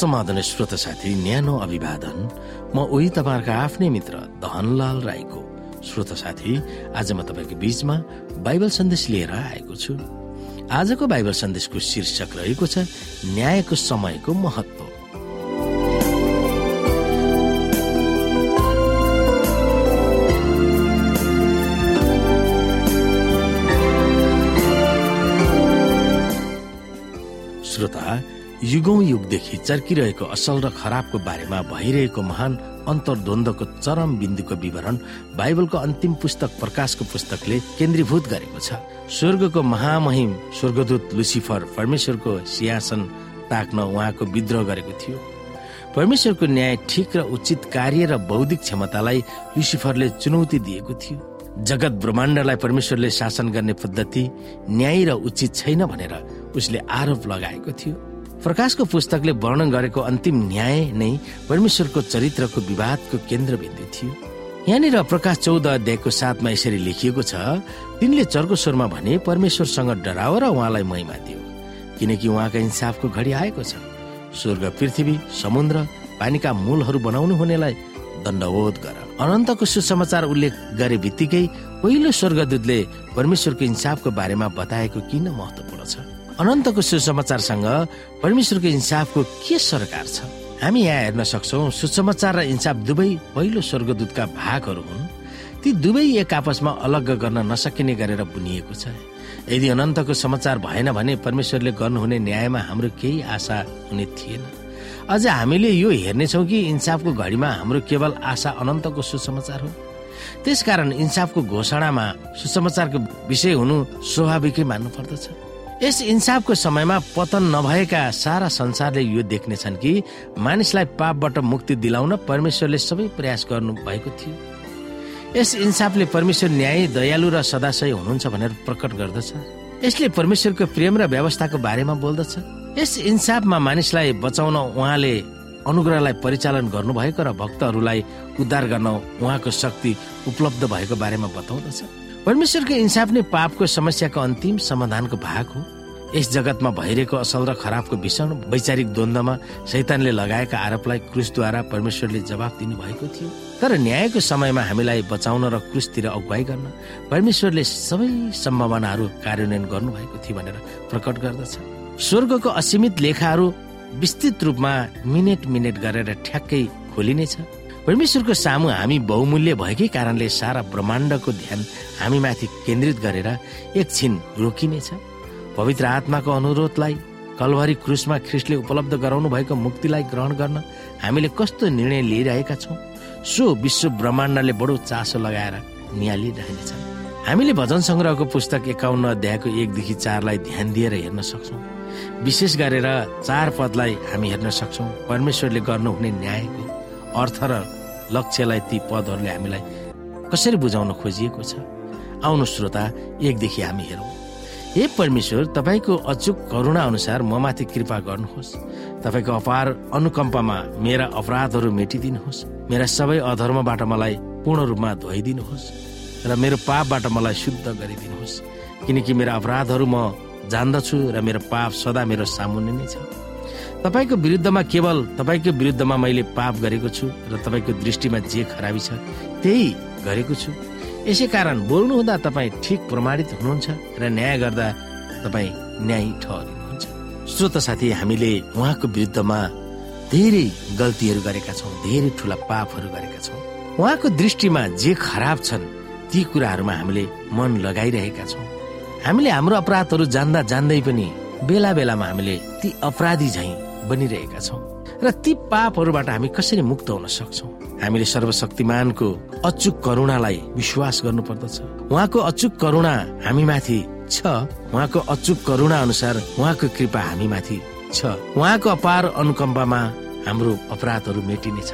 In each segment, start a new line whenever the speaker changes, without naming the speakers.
समाधान श्रोत साथी न्यानो अभिवादन। म उही तपाईँहरूका आफ्नै मित्र धनलाल राईको श्रोत साथी। आज म तपाईँको बीचमा बाइबल सन्देश लिएर आएको छु। आजको बाइबल सन्देशको शीर्षक रहेको छ न्यायको समयको महत्व युगौं युगदेखि चर्किरहेको असल र खराबको बारेमा भइरहेको महान अन्तर्द्वन्दको चरम बिन्दुको विवरण बाइबलको अन्तिम पुस्तक प्रकाशको पुस्तकले केन्द्रीभूत गरेको छ। स्वर्गको महामहिम स्वर्गदूत लुसिफर परमेश्वरको सिंहासन ताक्न उहाँको विद्रोह गरेको थियो। परमेश्वरको न्याय ठिक र उचित कार्य र बौद्धिक क्षमतालाई लुसिफरले चुनौती दिएको थियो। जगत ब्रह्माण्डलाई परमेश्वरले शासन गर्ने पद्धति न्याय र उचित छैन भनेर उसले आरोप लगाएको थियो। प्रकाशको पुस्तकले वर्णन गरेको अन्तिम न्याय नै परमेश्वरको चरित्रको विवादको केन्द्रबिन्दु थियो। यहाँनिर प्रकाश चौध अध्यायको साथमा यसरी लेखिएको छ तिनले चर्को स्वरमा भने परमेश्वरसँग डराओ र उहाँलाई महिमा दियो किनकि उहाँका इन्साफको घडी आएको छ। स्वर्ग पृथ्वी समुद्र पानीका मूलहरू बनाउनु हुनेलाई दण्डवोध गर। अनन्तको सुसमाचार उल्लेख गरे बित्तिकै पहिलो स्वर्गदूतले परमेश्वरको इन्साफको बारेमा बताएको किन महत्वपूर्ण छ? अनन्तको सुसमाचारसँग परमेश्वरको इन्साफको के सरकार छ? हामी यहाँ हेर्न सक्छौ सुसमाचार र इन्साफ दुवै पहिलो स्वर्गदूतका भागहरू हुन्। ती दुवै एक आपसमा अलग गर्न नसकिने गरेर बुनिएको छ। यदि अनन्तको समाचार भएन भने परमेश्वरले गर्नुहुने न्यायमा हाम्रो केही आशा हुने थिएन। अझ हामीले यो हेर्नेछौँ कि इन्साफको घडीमा हाम्रो केवल आशा अनन्तको सुसमाचार हो। त्यसकारण इन्साफको घोषणामा सुसमाचारको विषय हुनु स्वाभाविकै मान्नु पर्दछ यस इन्साफको समयमा पतन नभएका सारा संसारले यो देख्नेछन् कि मानिसलाई पापबाट मुक्ति दिलाउन परमेश्वरले सबै प्रयास गर्नु भएको थियो। यस इन्साफले परमेश्वर न्याय दयालु र सदाशय हुनुहुन्छ भनेर प्रकट गर्दछ। यसले परमेश्वरको प्रेम र व्यवस्थाको बारेमा बोल्दछ। यस इन्साफमा मानिसलाई बचाउन उहाँले अनुग्रहलाई परिचालन गर्नुभएको र भक्तहरूलाई उद्धार गर्न उहाँको शक्ति उपलब्ध भएको बारेमा बताउँदछ। परमेश्वरको इन्साफ नै पापको समस्याको अन्तिम समाधानको भाग हो। यस जगतमा भइरहेको असल र खराबको भीषण वैचारिक द्वन्द्वमा शैतानले लगाएका आरोपलाई क्रुसद्वारा परमेश्वरले जवाब दिनुभएको थियो। तर न्यायको समयमा हामीलाई बचाउन र क्रुसतिर अगुवाई गर्न परमेश्वरले सबै सम्भावनाहरू कार्यान्वयन गर्नुभएको थियो भनेर प्रकट गर्दछ। स्वर्गको असीमित लेखाहरू विस्तृत रूपमा मिनेट मिनेट गरेर ठ्याक्कै खोलिनेछ। परमेश्वरको सामु हामी बहुमूल्य भएकै कारणले सारा ब्रह्माण्डको ध्यान हामीमाथि केन्द्रित गरेर एकछिन रोकिनेछ। पवित्र आत्माको अनुरोधलाई कलभरी क्रुसमा ख्रिस्टले उपलब्ध गराउनु भएको मुक्तिलाई ग्रहण गर्न हामीले कस्तो निर्णय लिइरहेका छौँ सो विश्व ब्रह्माण्डले बडो चासो लगाएर निहालिरहनेछ हामीले भजन सङ्ग्रहको पुस्तक एकाउन्न अध्यायको एकदेखि चारलाई ध्यान दिएर हेर्न सक्छौँ। विशेष गरेर चार पदलाई हामी हेर्न सक्छौँ। परमेश्वरले गर्नुहुने न्यायको अर्थ र लक्ष्यलाई ती पदहरूले हामीलाई कसरी बुझाउन खोजिएको छ? आउनु श्रोता एकदेखि हामी हेरौँ। हे परमेश्वर तपाईँको अचुक करुणा अनुसार म माथि कृपा गर्नुहोस्। तपाईँको अपार अनुकम्पमा मेरा अपराधहरू मेटिदिनुहोस्। मेरा सबै अधर्मबाट मलाई पूर्ण रूपमा धोइदिनुहोस् र मेरो पापबाट मलाई शुद्ध गरिदिनुहोस्। किनकि मेरा अपराधहरू म जान्दछु र मेरो पाप सदा मेरो सामुन्ने नै छ। तपाईँको विरुद्धमा केवल तपाईँको विरुद्धमा मैले पाप गरेको छु र तपाईँको दृष्टिमा जे खराबी छ त्यही गरेको छु। यसै कारण बोल्नु हुँदा तपाईँ ठिक प्रमाणित हुनुहुन्छ र न्याय गर्दा तपाईँ न्याय ठहरिनुहुन्छ श्रोत साथी हामीले उहाँको विरुद्धमा धेरै गल्तीहरू गरेका छौँ धेरै ठुला पापहरू गरेका छौँ। उहाँको दृष्टिमा जे खराब छन् ती कुराहरूमा हामीले मन लगाइरहेका छौँ। हामीले हाम्रो अपराधहरू जान्दा जान्दै पनि बेला बेलामा हामीले ती अपराधी झैँ बनिरहेका छौँ। र ती पापहरूबाट हामी कसरी मुक्त हुन सक्छौँ? हामीले सर्वशक्तिमानको अचुक करुणालाई विश्वास गर्नु पर्दछ उहाँको अचुक करुणा हामी माथि छ। उहाँको अचुक करुणा अनुसार उहाँको कृपा हामी माथि छ। उहाँको अपार अनुकम्पमा हाम्रो अपराधहरू मेटिनेछ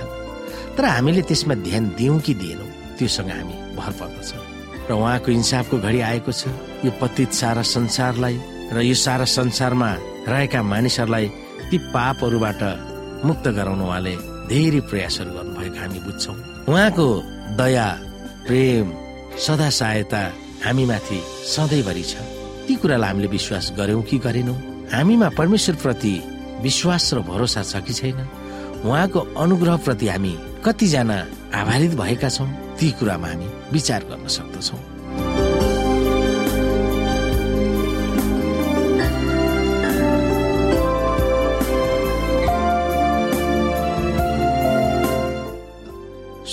तर हामीले त्यसमा ध्यान दियौँ कि दिएनौँ त्योसँग हामी भर पर्दछ। र उहाँको इन्साफको घडी आएको छ। यो पतित सारा संसारलाई र यो सारा संसारमा रहेका मानिसहरूलाई ती पापहरूबाट मुक्त गराउन उहाँले धेरै प्रयासहरू गर्नुभएको हामी बुझ्छौँ। उहाँको दया प्रेम सदा सहायता हामीमाथि सधैँभरि छ। ती कुरालाई हामीले विश्वास गर्यौँ कि गरेनौँ? हामीमा परमेश्वर प्रति विश्वास र भरोसा छ कि छैन? उहाँको अनुग्रहप्रति हामी कतिजना आभारित भएका छौँ? ती कुरामा हामी विचार गर्न सक्दछौँ।